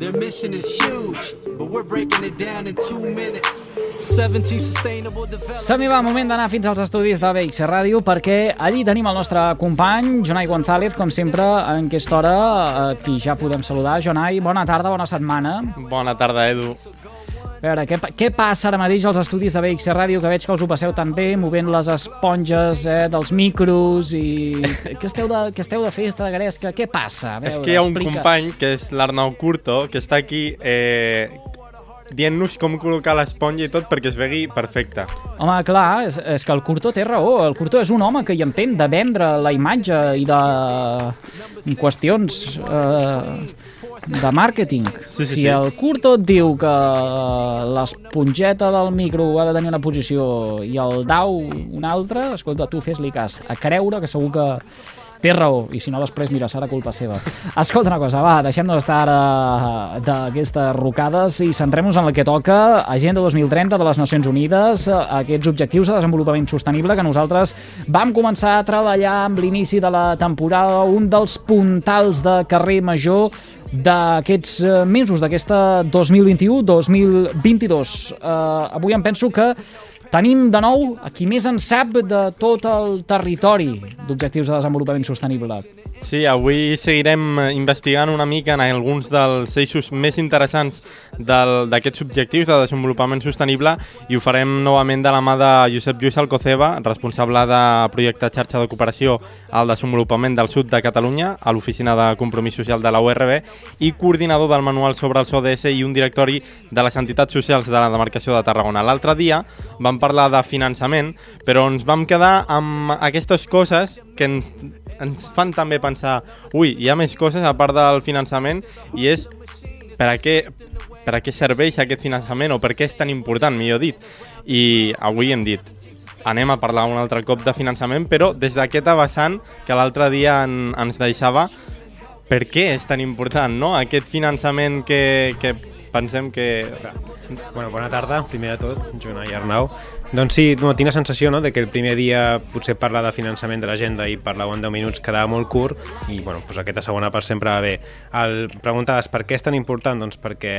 Their mission is huge, but we're breaking it down in two minutes. 17 sustainable development. Som-hi, va, moment d'anar fins als estudis de BX Ràdio perquè allí tenim el nostre company, Jonai González, com sempre, en aquesta hora, a qui ja podem saludar. Jonai, bona tarda, bona setmana. Bona tarda, Edu. A veure, què, què passa ara mateix als estudis de BX Ràdio, que veig que us ho passeu tan bé, movent les esponges eh, dels micros i... què, esteu de, què esteu de festa, de gresca? Què passa? A És veure, que hi ha un explica. company, que és l'Arnau Curto, que està aquí eh, dient-nos com col·locar l'esponja i tot perquè es vegui perfecte. Home, clar, és, és que el Curto té raó. El Curto és un home que hi entén de vendre la imatge i de i qüestions eh, de màrqueting. Sí, sí, si sí. el Curto et diu que l'espongeta del micro ha de tenir una posició i el dau una altra, escolta, tu fes-li cas. A creure que segur que té raó, i si no després, mira, serà culpa seva. Escolta una cosa, va, deixem d'estar ara d'aquestes rocades i centrem-nos en el que toca, Agenda 2030 de les Nacions Unides, eh, aquests objectius de desenvolupament sostenible que nosaltres vam començar a treballar amb l'inici de la temporada, un dels puntals de carrer major d'aquests eh, mesos, d'aquesta 2021-2022. Eh, avui em penso que Tenim de nou a qui més en sap de tot el territori d'objectius de desenvolupament sostenible. Sí, avui seguirem eh, investigant una mica en alguns dels eixos més interessants d'aquests objectius de desenvolupament sostenible i ho farem novament de la mà de Josep Lluís Alcoceba, responsable de projecte xarxa de cooperació al desenvolupament del sud de Catalunya a l'Oficina de Compromís Social de la URB i coordinador del manual sobre els ODS i un directori de les entitats socials de la demarcació de Tarragona. L'altre dia vam parlar de finançament, però ens vam quedar amb aquestes coses que ens, ens fan també pensar ui, hi ha més coses a part del finançament i és per a què, per a què serveix aquest finançament o per què és tan important, millor dit. I avui hem dit, anem a parlar un altre cop de finançament, però des d'aquest vessant que l'altre dia en, ens deixava per què és tan important, no?, aquest finançament que, que pensem que... Bueno, bona tarda, primer de tot, Jonai i Arnau. Doncs sí, no, tinc la sensació no, de que el primer dia potser parlar de finançament de l'agenda i parlar en 10 minuts quedava molt curt i bueno, doncs aquesta segona part sempre va bé. El, preguntaves per què és tan important? Doncs perquè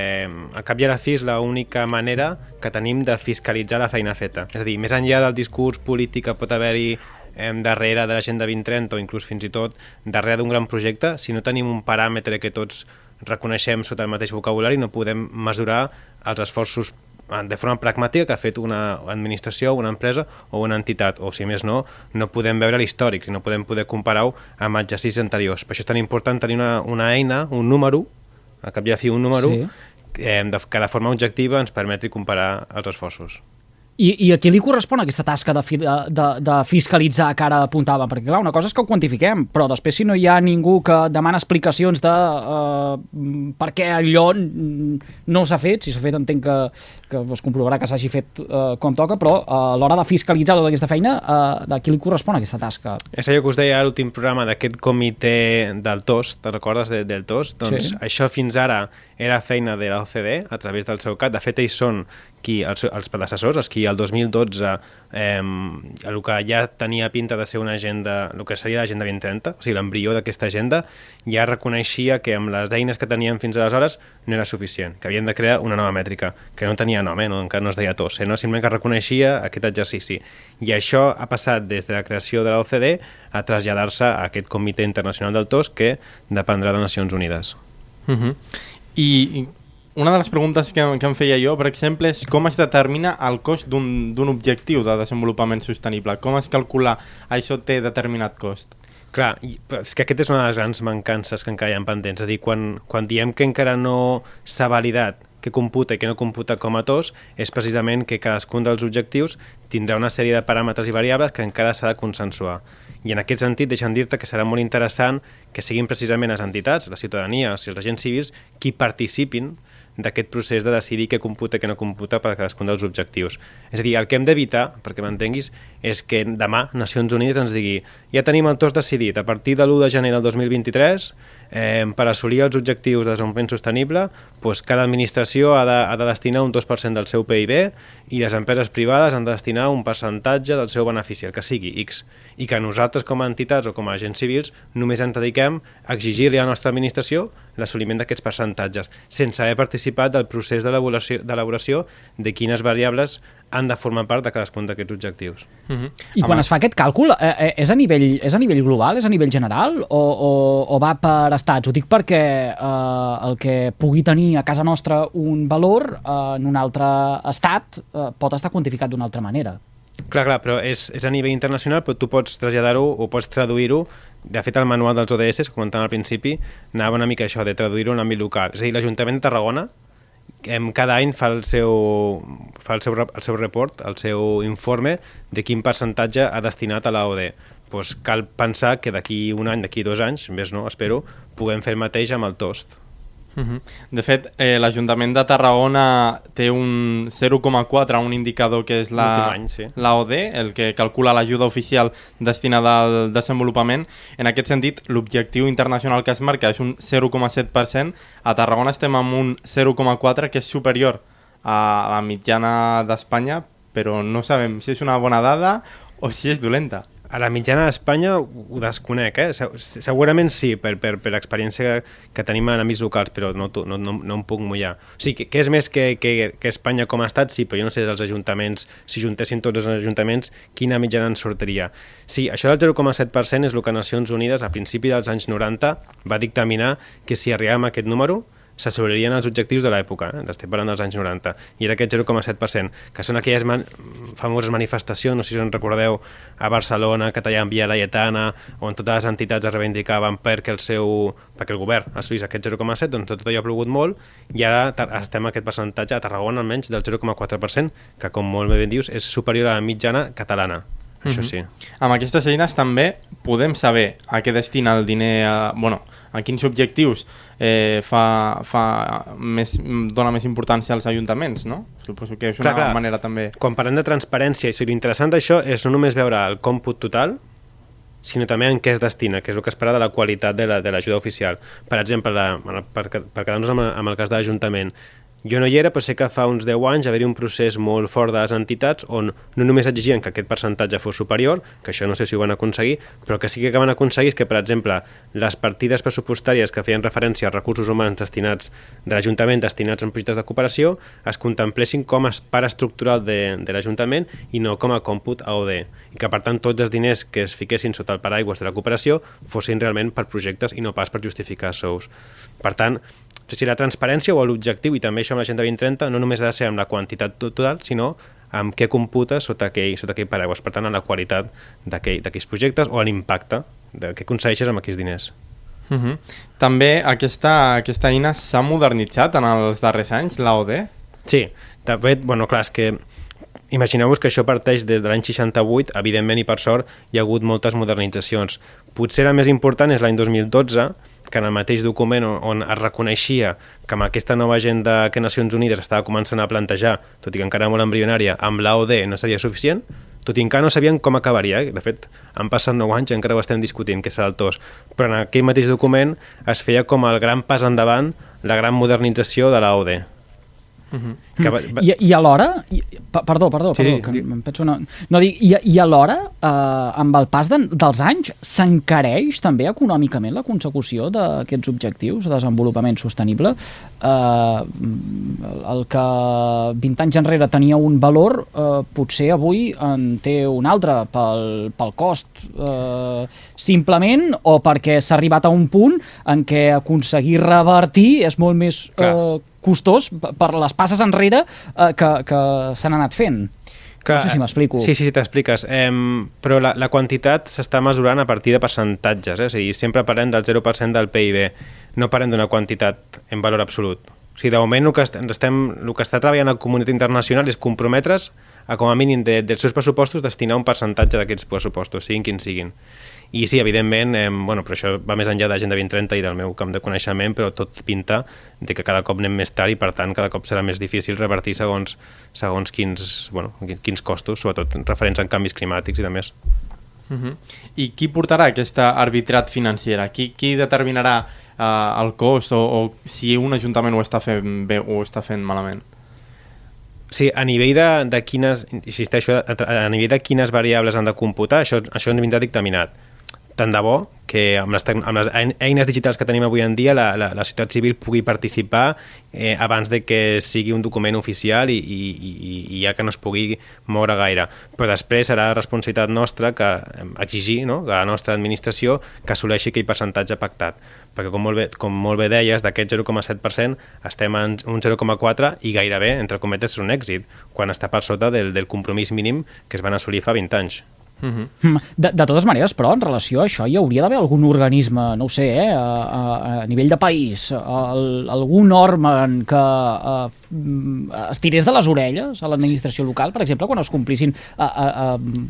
a cap i a la fi és l'única manera que tenim de fiscalitzar la feina feta. És a dir, més enllà del discurs polític que pot haver-hi darrere de l'agenda 2030 o inclús fins i tot darrere d'un gran projecte, si no tenim un paràmetre que tots reconeixem sota el mateix vocabulari, no podem mesurar els esforços de forma pragmàtica que ha fet una administració, una empresa o una entitat, o si més no, no podem veure l'històric, no podem poder comparar-ho amb exercicis anteriors. Per això és tan important tenir una, una eina, un número, a cap i a fi un número, Sí. eh, de, que de forma objectiva ens permeti comparar els esforços. I, I a qui li correspon aquesta tasca de, fi, de, de, fiscalitzar que ara apuntàvem? Perquè, clar, una cosa és que ho quantifiquem, però després si no hi ha ningú que demana explicacions de uh, per què allò no s'ha fet, si s'ha fet entenc que, que es comprovarà que s'hagi fet uh, com toca, però uh, a l'hora de fiscalitzar tota aquesta feina, uh, de qui li correspon aquesta tasca? És allò que us deia a l'últim programa d'aquest comitè del TOS, te recordes de, del TOS? Doncs Sí. això fins ara era feina de l'OCDE a través del seu CAT. De fet, ells són qui, els, els predecessors, els qui el 2012 eh, el que ja tenia pinta de ser una agenda, el que seria l'agenda 2030, o sigui, l'embrió d'aquesta agenda, ja reconeixia que amb les eines que tenien fins aleshores no era suficient, que havien de crear una nova mètrica, que no tenia nom, eh? no, encara no es deia TOS, eh? no? simplement que reconeixia aquest exercici. I això ha passat des de la creació de l'OCDE a traslladar-se a aquest comitè internacional del TOS que dependrà de Nacions Unides. Uh -huh. I i una de les preguntes que, que em feia jo, per exemple, és com es determina el cost d'un objectiu de desenvolupament sostenible? Com es calcula això té determinat cost? Clar, és que aquesta és una de les grans mancances que encara hi ha pendents. És a dir, quan, quan diem que encara no s'ha validat què computa i què no computa com a TOS, és precisament que cadascun dels objectius tindrà una sèrie de paràmetres i variables que encara s'ha de consensuar. I en aquest sentit, deixa'm dir-te que serà molt interessant que siguin precisament les entitats, la ciutadania, o sigui, els agents civils, qui participin d'aquest procés de decidir què computa i què no computa per cadascun dels objectius. És a dir, el que hem d'evitar, perquè m'entenguis, és que demà Nacions Unides ens digui ja tenim el TOS decidit, a partir de l'1 de gener del 2023 Eh, per assolir els objectius de desenvolupament sostenible, doncs cada administració ha de, ha de destinar un 2% del seu PIB i les empreses privades han de destinar un percentatge del seu benefici, el que sigui, X. I que nosaltres com a entitats o com a agents civils només ens dediquem a exigir-li a la nostra administració l'assoliment d'aquests percentatges, sense haver participat del procés d'elaboració de quines variables han de formar part de cadascun d'aquests objectius. Mm -hmm. I quan Home. es fa aquest càlcul, eh, eh, és, a nivell, és a nivell global, és a nivell general, o, o, o va per estats? Ho dic perquè eh, el que pugui tenir a casa nostra un valor eh, en un altre estat eh, pot estar quantificat d'una altra manera. Clar, clar, però és, és a nivell internacional, però tu pots traslladar-ho o pots traduir-ho de fet, el manual dels ODS, que comentàvem al principi, anava una mica això, de traduir-ho en l'àmbit local. És a dir, l'Ajuntament de Tarragona cada any fa el seu, fa el seu, el seu report, el seu informe de quin percentatge ha destinat a l'AOD. Pues cal pensar que d'aquí un any, d'aquí dos anys, més no, espero, puguem fer el mateix amb el TOST. -huh. De fet, eh, l'Ajuntament de Tarragona té un 0,4, un indicador que és la sí. l'AOD, el que calcula l'ajuda oficial destinada al desenvolupament. En aquest sentit, l'objectiu internacional que es marca és un 0,7%. A Tarragona estem amb un 0,4 que és superior a la mitjana d'Espanya, però no sabem si és una bona dada o si és dolenta. A la mitjana d'Espanya ho desconec, eh? Segurament sí, per, per, per l'experiència que tenim en amics locals, però no, no, no, no em puc mullar. O sigui, que, que és més que, que, que Espanya com a estat, sí, però jo no sé els ajuntaments, si juntessin tots els ajuntaments, quina mitjana ens sortiria. Sí, això del 0,7% és el que Nacions Unides a principi dels anys 90 va dictaminar que si arribàvem a aquest número s'assolirien els objectius de l'època, eh? estem parlant dels anys 90, i era aquest 0,7%, que són aquelles man famoses manifestacions, no sé si us en recordeu, a Barcelona, que tallant Via Laietana, on totes les entitats es reivindicaven perquè el seu perquè el govern assolís aquest 0,7, doncs tot allò ha plogut molt, i ara estem a aquest percentatge a Tarragona almenys del 0,4%, que com molt bé dius és superior a la mitjana catalana. Això sí. Mm -hmm. Amb aquestes eines també podem saber a què destina el diner, a, bueno, a quins objectius eh, fa, fa més, dona més importància als ajuntaments, no? Suposo que és una clar, clar. manera també... Quan parlem de transparència, i si l'interessant d'això és no només veure el còmput total, sinó també en què es destina, que és el que espera de la qualitat de l'ajuda la, de oficial. Per exemple, la, per, per quedar-nos amb, amb el cas de l'Ajuntament, jo no hi era, però sé que fa uns 10 anys haver-hi un procés molt fort de les entitats on no només exigien que aquest percentatge fos superior, que això no sé si ho van aconseguir, però que sí que van aconseguir és que, per exemple, les partides pressupostàries que feien referència als recursos humans destinats de l'Ajuntament destinats en projectes de cooperació es contemplessin com a part estructural de, de l'Ajuntament i no com a còmput AOD. I que, per tant, tots els diners que es fiquessin sota el paraigües de la cooperació fossin realment per projectes i no pas per justificar sous. Per tant, si la transparència o l'objectiu, i també això amb l'Agenda 2030, no només ha de ser amb la quantitat total, sinó amb què computa sota aquell, sota aquell paraigua, per tant, en la qualitat d'aquells projectes o l'impacte de què aconsegueixes amb aquells diners. Uh -huh. També aquesta, aquesta eina s'ha modernitzat en els darrers anys, l'AOD? Sí, de fet, bueno, clar, és que imagineu-vos que això parteix des de l'any 68, evidentment i per sort hi ha hagut moltes modernitzacions. Potser la més important és l'any 2012, que en el mateix document on, es reconeixia que amb aquesta nova agenda que Nacions Unides estava començant a plantejar, tot i que encara molt embrionària, amb l'AOD no seria suficient, tot i encara no sabien com acabaria. Eh? De fet, han passat 9 anys i encara ho estem discutint, que serà el TOS. Però en aquell mateix document es feia com el gran pas endavant, la gran modernització de l'AOD. Uh -huh. que va, va... I, I alhora, i, perdó, perdó, sí, perdó sí, que em penso no, no dic, i, i alhora, eh, amb el pas de, dels anys, s'encareix també econòmicament la consecució d'aquests objectius de desenvolupament sostenible. Eh, el que 20 anys enrere tenia un valor, eh, potser avui en té un altre pel, pel cost, eh, simplement, o perquè s'ha arribat a un punt en què aconseguir revertir és molt més eh, costós per les passes enrere eh, que, que s'han anat fent. Que, no sé si m'explico. Sí, sí, sí t'expliques. Eh, però la, la quantitat s'està mesurant a partir de percentatges, eh? a dir, sempre parlem del 0% del PIB, no parlem d'una quantitat en valor absolut. O sigui, de moment el que, estem, el que està treballant la comunitat internacional és comprometre's a com a mínim de, dels seus pressupostos destinar un percentatge d'aquests pressupostos, siguin quins siguin. I sí, evidentment, eh, bueno, però això va més enllà d'Agenda 2030 i del meu camp de coneixement, però tot pinta de que cada cop anem més tard i, per tant, cada cop serà més difícil revertir segons, segons quins, bueno, quins costos, sobretot referents en canvis climàtics i de més. Uh -huh. I qui portarà aquesta arbitrat financera? Qui, qui determinarà uh, el cost o, o si un ajuntament ho està fent bé o ho està fent malament? Sí, a nivell de, de quines, insisteixo, a, a nivell de quines variables han de computar, això, això ens vindrà dictaminat. Tant de bo que amb les, amb les eines digitals que tenim avui en dia la, la, la societat civil pugui participar eh, abans de que sigui un document oficial i, i, i, i ja que no es pugui moure gaire. Però després serà responsabilitat nostra que exigir no? que la nostra administració que assoleixi aquell percentatge pactat. Perquè com molt bé, com molt bé deies, d'aquest 0,7% estem en un 0,4% i gairebé, entre cometes, és un èxit, quan està per sota del, del compromís mínim que es van assolir fa 20 anys. Uh mhm. -huh. de, de totes maneres, però, en relació a això, hi hauria d'haver algun organisme, no ho sé, eh, a, a, a nivell de país, el, algun òrgan que a, es tirés de les orelles a l'administració local, per exemple, quan es complissin a, a,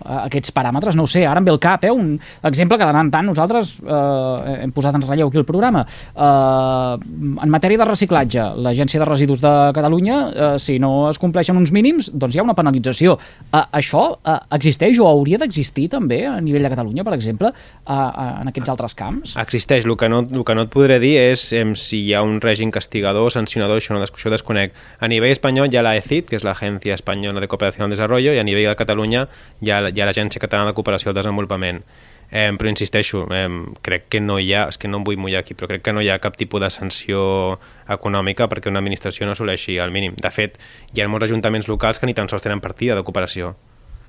a, aquests paràmetres, no ho sé, ara em ve el cap, eh, un exemple que tant en tant nosaltres eh, hem posat en relleu aquí el programa. Eh, en matèria de reciclatge, l'Agència de Residus de Catalunya, eh, si no es compleixen uns mínims, doncs hi ha una penalització. Eh, això eh, existeix o hauria d'existir existir també a nivell de Catalunya, per exemple, a, a, en aquests altres camps? Existeix. El que no, el que no et podré dir és em, si hi ha un règim castigador, sancionador, això no això desconec. A nivell espanyol hi ha la ECID, que és l'Agència Espanyola de Cooperació al Desarrollo, i a nivell de Catalunya hi ha, hi ha l'Agència Catalana de Cooperació al Desenvolupament. Eh, però insisteixo, eh, crec que no hi ha, és que no em vull mullar aquí, però crec que no hi ha cap tipus de sanció econòmica perquè una administració no assoleixi el mínim. De fet, hi ha molts ajuntaments locals que ni tan sols tenen partida de cooperació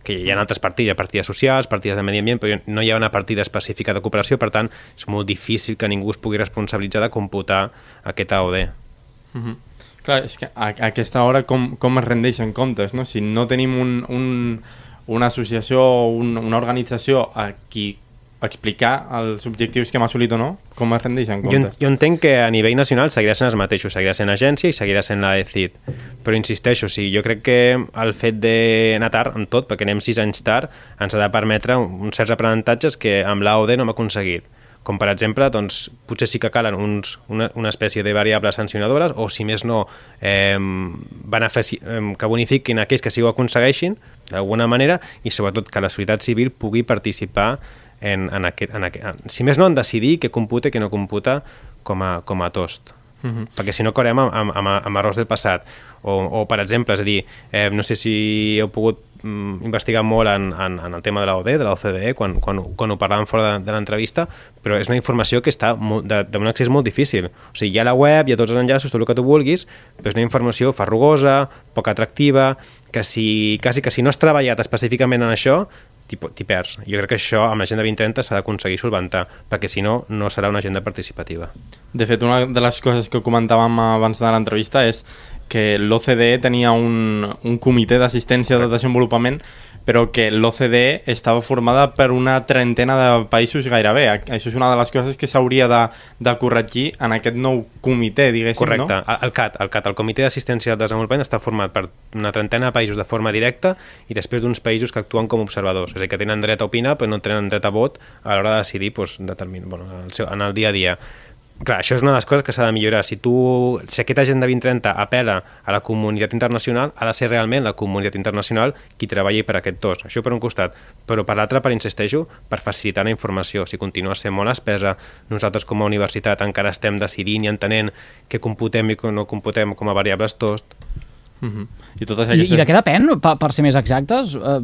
que hi ha altres partides, hi ha partides socials, partides de medi ambient, però no hi ha una partida específica de cooperació, per tant, és molt difícil que ningú es pugui responsabilitzar de computar aquest AOD. Uh -huh. Clar, és que a, a aquesta hora com, com es rendeixen comptes, no? Si no tenim un, un, una associació o un, una organització a qui explicar els objectius que hem assolit o no? Com es rendeixen comptes? Jo, jo entenc que a nivell nacional seguirà sent els mateixos, seguirà sent agència i seguirà sent la ECID. Però insisteixo, sí, jo crec que el fet d'anar tard en tot, perquè anem sis anys tard, ens ha de permetre uns certs aprenentatges que amb l'AOD no hem aconseguit com per exemple, doncs, potser sí que calen uns, una, una espècie de variables sancionadores o, si més no, eh, benefici, eh, que bonifiquin aquells que sí ho aconsegueixin d'alguna manera i sobretot que la societat civil pugui participar en, en aquest, en aquest, si més no, en decidir què computa i què no computa com a, com a tost. Mhm. -huh. perquè si no correm amb, amb, amb, amb errors del passat o, o per exemple, és a dir eh, no sé si heu pogut mm, investigar molt en, en, en el tema de l'OD, de l'OCDE quan, quan, quan ho parlàvem fora de, de l'entrevista però és una informació que està d'un accés molt difícil, o sigui, hi ha la web hi ha tots els enllaços, tot el que tu vulguis però és una informació farrugosa, poc atractiva que si, quasi que si no has treballat específicament en això t'hi. Jo crec que això amb l'agenda 2030 s'ha d'aconseguir solventar, perquè si no, no serà una agenda participativa. De fet, una de les coses que comentàvem abans de l'entrevista és que l'OCDE tenia un, un comitè d'assistència de desenvolupament però que l'OCDE estava formada per una trentena de països gairebé. Això és una de les coses que s'hauria de, de corregir en aquest nou comitè, diguéssim, Correcte. no? El CAT, el CAT, el Comitè d'Assistència al Desenvolupament, està format per una trentena de països de forma directa i després d'uns països que actuen com observadors, és a dir, que tenen dret a opinar però no tenen dret a vot a l'hora de decidir doncs, determin... bueno, en, el seu, en el dia a dia. Clar, això és una de les coses que s'ha de millorar. Si, tu, si aquesta Agenda 2030 apela a la comunitat internacional, ha de ser realment la comunitat internacional qui treballi per aquest tos. Això per un costat. Però per l'altre, per insisteixo, per facilitar la informació. Si continua sent molt espesa, nosaltres com a universitat encara estem decidint i entenent què computem i què no computem com a variables tos, -huh. I, totes aquestes... I, I de què depèn, per, per ser més exactes, eh,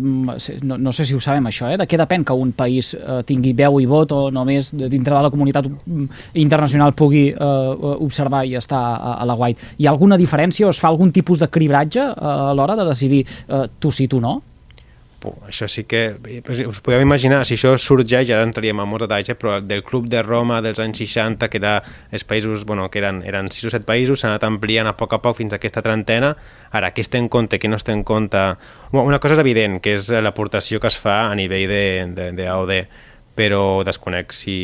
no, no sé si ho sabem això, eh? de què depèn que un país eh, tingui veu i vot o només dintre de la comunitat mm, internacional pugui eh, observar i estar a, a la White? Hi ha alguna diferència o es fa algun tipus de cribratge eh, a l'hora de decidir eh, tu sí, tu no? Puh, això sí que... Us podeu imaginar, si això sorgeix, ara entraríem en molts detalls, eh, però del Club de Roma dels anys 60, que era els països, bueno, que eren, eren 6 o 7 països, s'ha anat ampliant a poc a poc fins a aquesta trentena. Ara, què es té en compte, què no es té en compte... Bueno, una cosa és evident, que és l'aportació que es fa a nivell d'AOD, però desconec si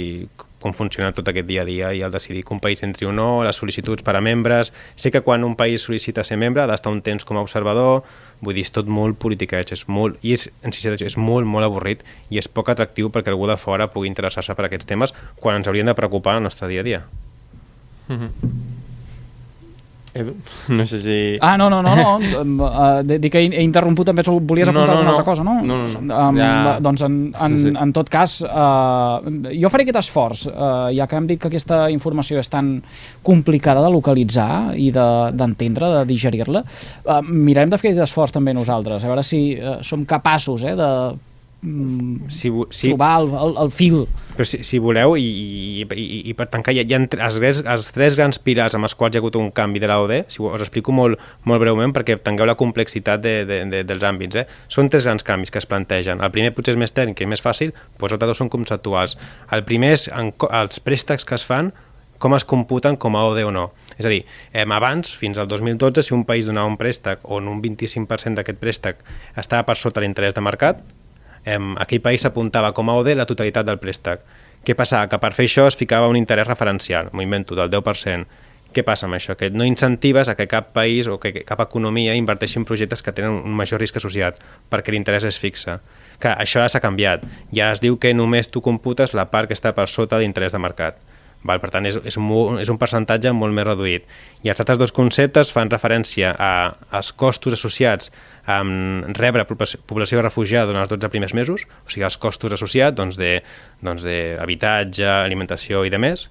com funciona tot aquest dia a dia i el decidir que un país entri o no, les sol·licituds per a membres... Sé que quan un país sol·licita ser membre ha d'estar un temps com a observador, Vull dir, és tot molt politiqueig, és molt, i és, en és molt, molt avorrit i és poc atractiu perquè algú de fora pugui interessar-se per aquests temes quan ens haurien de preocupar el nostre dia a dia. Mm -hmm. Edu, no sé si... Ah, no, no, no, no. uh, dic que he, interromput, també volies No, apuntar no, alguna no. altra cosa, no? No, no, no. Um, Ja. Doncs en, en, Sí, sí. en tot cas, uh, jo faré aquest esforç, uh, ja que hem dit que aquesta informació és tan complicada de localitzar i de- d'entendre, de, de digerir-la, uh, mirarem de fer aquest esforç també nosaltres, a veure si uh, som capaços eh, de Si, vo- si, trobar el, el, el fil. Però si, si voleu, i, i, i, i per tancar, hi ha, hi ha els, tres, els tres grans pilars amb els quals hi ha hagut un canvi de l'AOD, si ho- us explico molt, molt breument perquè tingueu la complexitat de, de, de, dels àmbits. Eh? Són tres grans canvis que es plantegen. El primer potser és més tècnic i més fàcil, però els altres dos són conceptuals. El primer és en, els préstecs que es fan, com es computen com a OD o no. És a dir, eh, abans, fins al 2012, si un país donava un préstec on un 25% d'aquest préstec estava per sota l'interès de mercat, em, aquell país s'apuntava com a OD la totalitat del préstec. Què passava? Que per fer això es ficava un interès referencial, m'ho invento, del 10%. Què passa amb això? Que no incentives a que cap país o que cap economia inverteixi en projectes que tenen un major risc associat, perquè l'interès és fixe. Que això ja s'ha canviat. Ja es diu que només tu computes la part que està per sota d'interès de mercat. Val? Per tant, és, és, un, és un percentatge molt més reduït. I els altres dos conceptes fan referència a, als costos associats amb rebre població, refugiada durant els 12 primers mesos, o sigui, els costos associats doncs, de, doncs, de habitatge, alimentació i de més.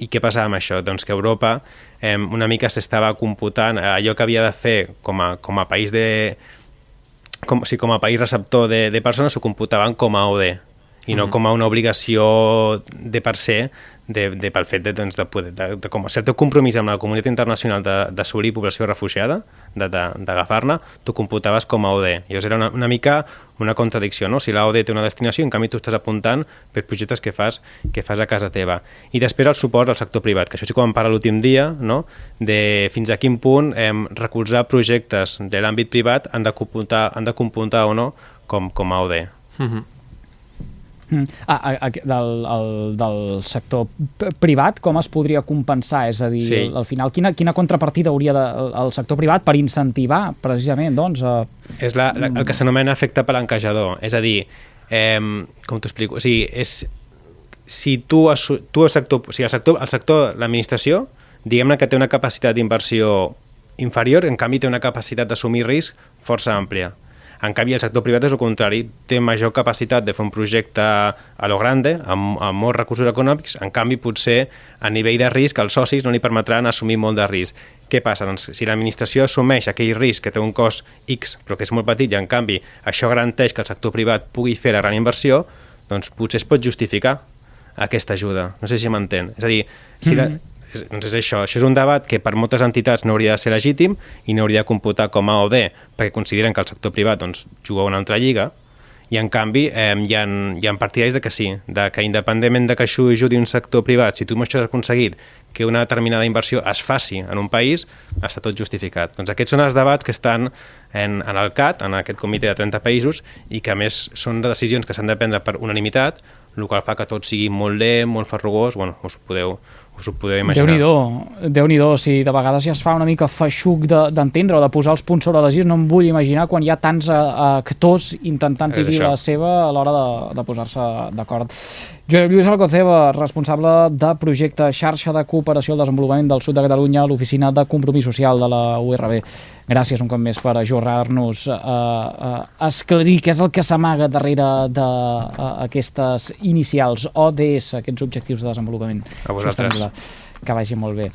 I què passava amb això? Doncs que Europa eh, una mica s'estava computant allò que havia de fer com a, com a país de, com, sí, com a país receptor de, de persones s'ho computaven com a OD i no com a una obligació de per se de, de, pel fet de, doncs, de, poder, de, de, com a cert compromís amb la comunitat internacional d'assolir població refugiada, d'agafar-ne, tu computaves com a OD. Llavors era una, una mica una contradicció, no? Si la OD té una destinació, en canvi tu estàs apuntant per projectes que fas, que fas a casa teva. I després el suport al sector privat, que això sí que vam parlar l'últim dia, no? de fins a quin punt eh, recolzar projectes de l'àmbit privat han de computar, han de computar o no com, com a OD. Mm. Ah, a, a, del, el, del sector privat, com es podria compensar? És a dir, Sí. al final, quina, quina contrapartida hauria de, el, el sector privat per incentivar, precisament, doncs, a... És la, la, el que s'anomena efecte palanquejador. És a dir, eh, com t'ho explico? O sigui, és, si tu, tu el sector, o sigui, el sector, el sector l'administració, diguem-ne que té una capacitat d'inversió inferior, en canvi té una capacitat d'assumir risc força àmplia. En canvi, el sector privat és el contrari, té major capacitat de fer un projecte a lo grande, amb, amb molts recursos econòmics, en canvi, potser a nivell de risc els socis no li permetran assumir molt de risc. Què passa? Doncs, si l'administració assumeix aquell risc que té un cost X, però que és molt petit, i en canvi això garanteix que el sector privat pugui fer la gran inversió, doncs potser es pot justificar aquesta ajuda. No sé si m'entén. És a dir, si la, és, doncs és això, això és un debat que per moltes entitats no hauria de ser legítim i no hauria de computar com a OD perquè consideren que el sector privat doncs, juga una altra lliga i en canvi eh, hi, ha, hi ha partidaris de que sí, de que independentment de que això ajudi un sector privat, si tu amb això has aconseguit que una determinada inversió es faci en un país, està tot justificat. Doncs aquests són els debats que estan en, en el CAT, en aquest comitè de 30 països, i que a més són de decisions que s'han de prendre per unanimitat, el qual fa que tot sigui molt lent, molt farrugós, bueno, us ho podeu, us ho podeu imaginar. Déu-n'hi-do, déu nhi déu si de vegades ja es fa una mica feixuc de- d'entendre de, o de posar els punts sobre les is, no em vull imaginar quan hi ha tants eh, actors intentant dir la seva a l'hora de, de posar-se d'acord. Joel Lluís Alcoceba, responsable de projecte Xarxa de Cooperació al Desenvolupament del Sud de Catalunya a l'Oficina de Compromís Social de la URB. Gràcies un cop més per ajornar-nos a, a esclarir què és el que s'amaga darrere d'aquestes inicials ODS, aquests objectius de desenvolupament A vosaltres. sostenible. Que vagi molt bé.